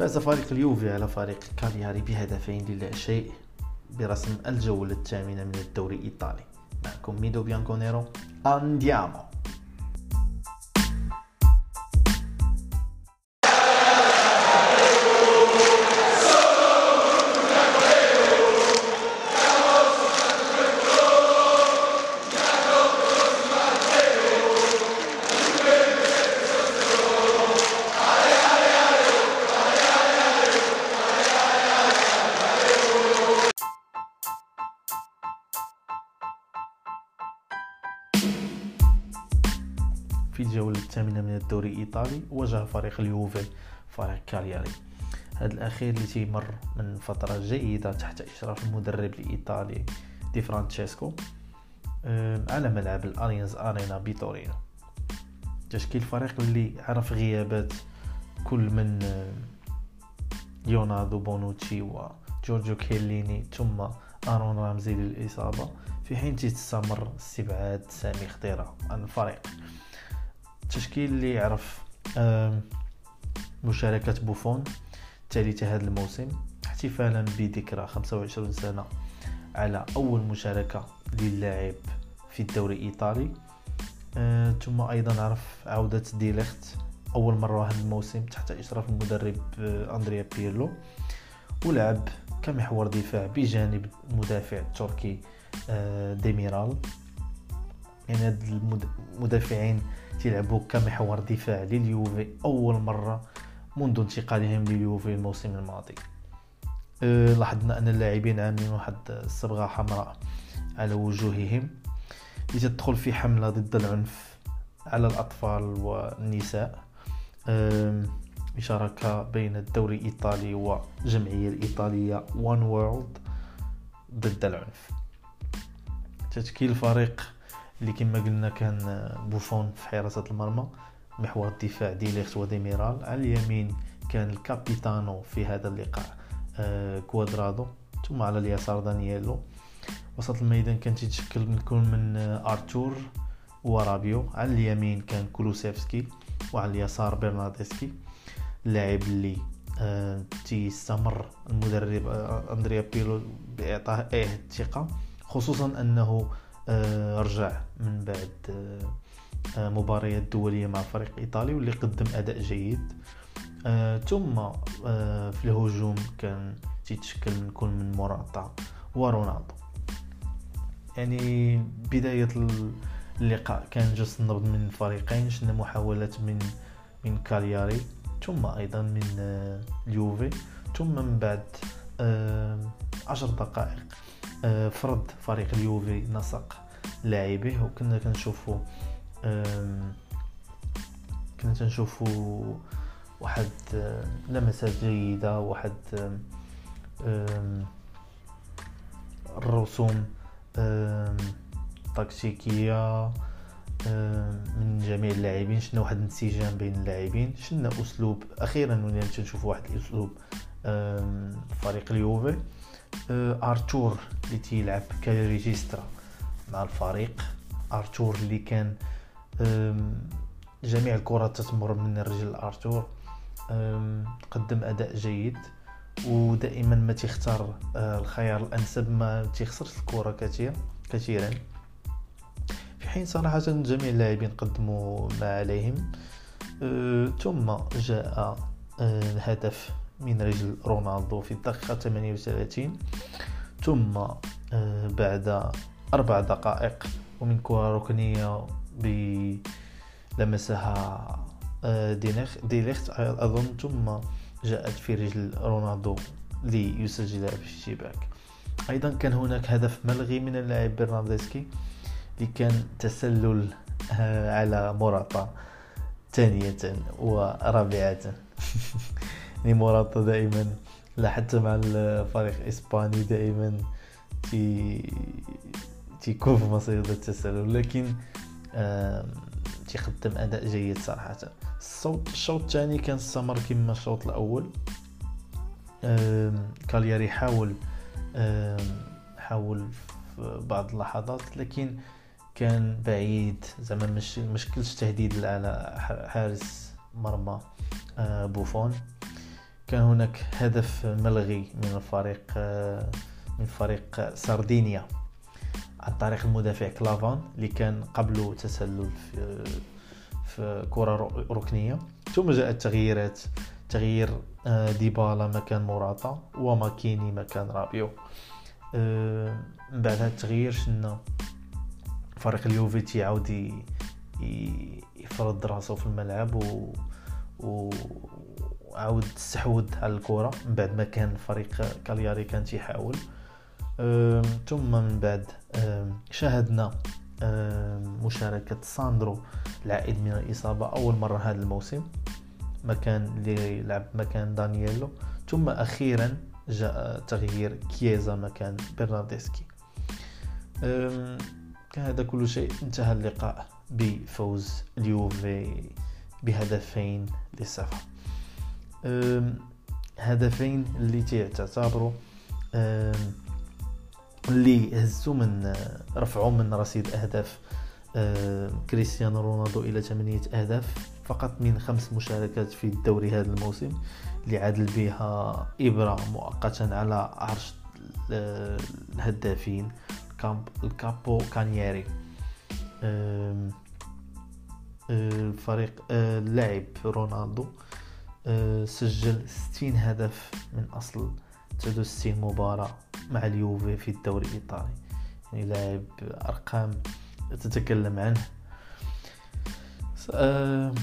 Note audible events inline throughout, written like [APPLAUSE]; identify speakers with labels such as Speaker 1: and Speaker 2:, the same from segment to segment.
Speaker 1: فاز فريق اليوفي على فريق كالياري بهدفين للا شيء برسم الجولة الثامنة من الدوري الإيطالي معكم ميدو بيانكونيرو andiamo في الجولة الثامنة من الدوري الإيطالي واجه فريق اليوفي فريق كالياري. هذا الأخير اللي تيمر من فترة جيدة تحت إشراف المدرب الإيطالي دي فرانشيسكو على ملعب الأليانز أرينا بيتورينو تشكيل الفريق اللي عرف غيابات كل من ليوناردو بونوتشي وجورجو كيليني ثم أرون رامزي للإصابة في حين تستمر استبعاد سامي خضيرة عن الفريق. التشكيل اللي يعرف مشاركة بوفون ثالثة هذا الموسم احتفالا بذكرى 25 سنة على أول مشاركة للاعب في الدوري الإيطالي. أه ثم أيضا عرف عودة ديليخت أول مرة هذا الموسم تحت إشراف المدرب أه أندريا بيرلو ولعب كمحور دفاع بجانب المدافع التركي أه ديميرال. يعني هاد المدافعين تيلعبوا كمحور دفاع لليوفي أول مرة منذ انتقالهم لليوفي الموسم الماضي. أه لاحظنا أن اللاعبين عاملين واحد الصبغة حمراء على وجوههم لتدخل في حملة ضد العنف على الأطفال والنساء. أه بين الدوري الإيطالي والجمعية الإيطالية WeWorld ضد العنف. تشكيل الفريق اللي كما قلنا كان بوفون في حراسة المرمى محور الدفاع ديليخت وديميرال على اليمين كان ال capitano في هذا اللقاء آه كوادرادو ثم على اليسار دانييلو. وسط الميدان كان تيتشكل من كل من آرتور ورابيو على اليمين كان كولوسيفسكي وعلى اليسار برناردسكي اللاعب اللي آه تيستمر المدرب آه أندريا بيلو باعطائه الثقه خصوصا أنه آه رجع من بعد آه مباريات دولية مع فريق إيطالي واللي قدم أداء جيد. آه ثم في الهجوم كان تيتشكل من كل من موراتا ورونالدو. يعني بداية اللقاء كان جس النبض من الفريقين شنا محاولات من من كالياري ثم أيضا من اليوفي ثم من بعد عشر دقائق. فرض فريق اليوفي نسق لاعبيه وكنا كنشوفوا كنا كنشوفوا واحد لمسات جيدة واحد الرسوم تكتيكية من جميع اللاعبين شنا واحد الانسجام بين اللاعبين شنا أسلوب أخيرا ولينا تنشوفوا واحد الأسلوب فريق اليوفي. أرتور اللي تيلعب كريجيسترا مع الفريق. أرتور اللي كان جميع الكرات تتمر من رجل أرتور. قدم أداء جيد ودائما ما تختار الخيار الأنسب ما تخسرش الكرة كثير كثيرا. في حين صراحة جميع اللاعبين قدموا ما عليهم. ثم جاء الهدف من رجل رونالدو في الدقيقة 38 ثم بعد أربع دقائق ومن كرة ركنية لمسها ديليخت أظن ثم جاءت في رجل رونالدو ليسجلها في الشباك. أيضا كان هناك هدف ملغي من اللاعب برناردسكي اللي كان تسلل على موراتا ثانية ورابعة. [LAUGHS] يعني موراتا دائما. لا حتى مع الفريق الإسباني دائما تي تيكون في مصيدة التسلل. لكن تيقدم أداء جيد صراحة. الصوت الشوط الثاني كان استمر كما الشوط الأول. كالياري حاول حاول في بعض اللحظات لكن كان بعيد. زعما مش مشكلش تهديد على حارس مرمى بوفون. كان هناك هدف ملغي من الفريق من فريق ساردينيا. عن طريق المدافع كلافان اللي كان قبله تسلل في في كرة ركنية. ثم جاءت التغييرات تغيير آه، ديبالا مكان موراتا وماكيني مكان رابيو. آه، من بعد هذا التغيير شنا فريق اليوفي تيعاود يفرض راسو في الملعب و, و... عاود استحوذ على الكرة. من بعد ما كان فريق كالياري كان تيحاول. ثم من بعد شاهدنا مشاركة ساندرو العائد من الإصابة أول مرة هذا الموسم. مكان اللي لعب مكان دانييلو. ثم أخيرا جاء تغيير كييزا مكان برناردسكي هذا كل شيء. انتهى اللقاء بفوز اليوفي بهدفين لصفر. هدفين اللي تعتبروا اللي هزوا من رفعوا من رصيد أهداف. كريستيانو رونالدو إلى ثمانية أهداف فقط من خمس مشاركات في الدوري هذا الموسم اللي عادل بها ابره مؤقتا على عرش الهدافين الكابو كانياري. الفريق اللاعب رونالدو. سجل 60 هدف من أصل 69 مباراة مع اليوفي في الدوري الإيطالي. يعني لاعب أرقام تتكلم عنه. آه،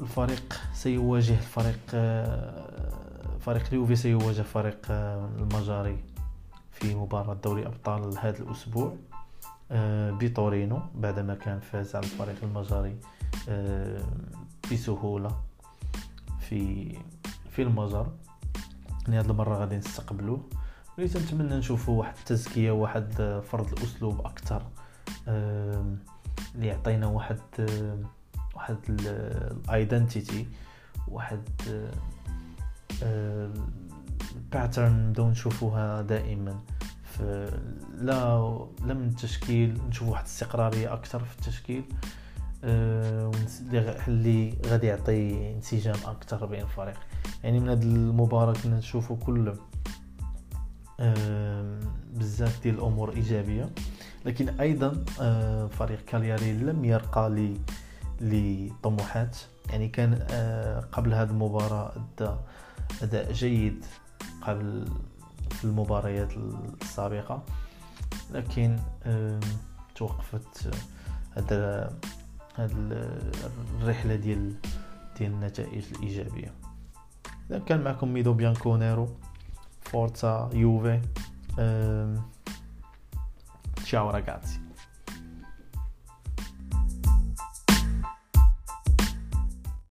Speaker 1: الفريق سيواجه فريق آه، فريق اليوفي سيواجه فريق آه، المجاري في مباراة دوري أبطال هذا الأسبوع بطورينو بعدما كان فاز على الفريق المجاري بسهولة. في في المجر. يعني هاد المرة غادي نستقبلوه. ولي تنتمنى نشوفوا واحد التزكية واحد فرض الأسلوب أكثر اللي يعطينا واحد واحد الايدنتيتي واحد pattern نبداو نشوفوها دائما. لا لا من التشكيل نشوف واحد الاستقراريه أكثر في التشكيل. اللي غادي يعطي انسجام أكثر بين الفريق. يعني من هذه المباراة كنا نشوفوا كل بزاف ديال الأمور إيجابية. لكن أيضا فريق كالياري لم يرقى لطموحات يعني كان قبل هذه المباراة أدى أداء جيد قبل في المباريات السابقة. لكن توقفت هذا هاد الرحلة ديال ديال النتائج الإيجابية. إذا كان معكم ميدو بيانكونيرو forza Juve ciao ragazzi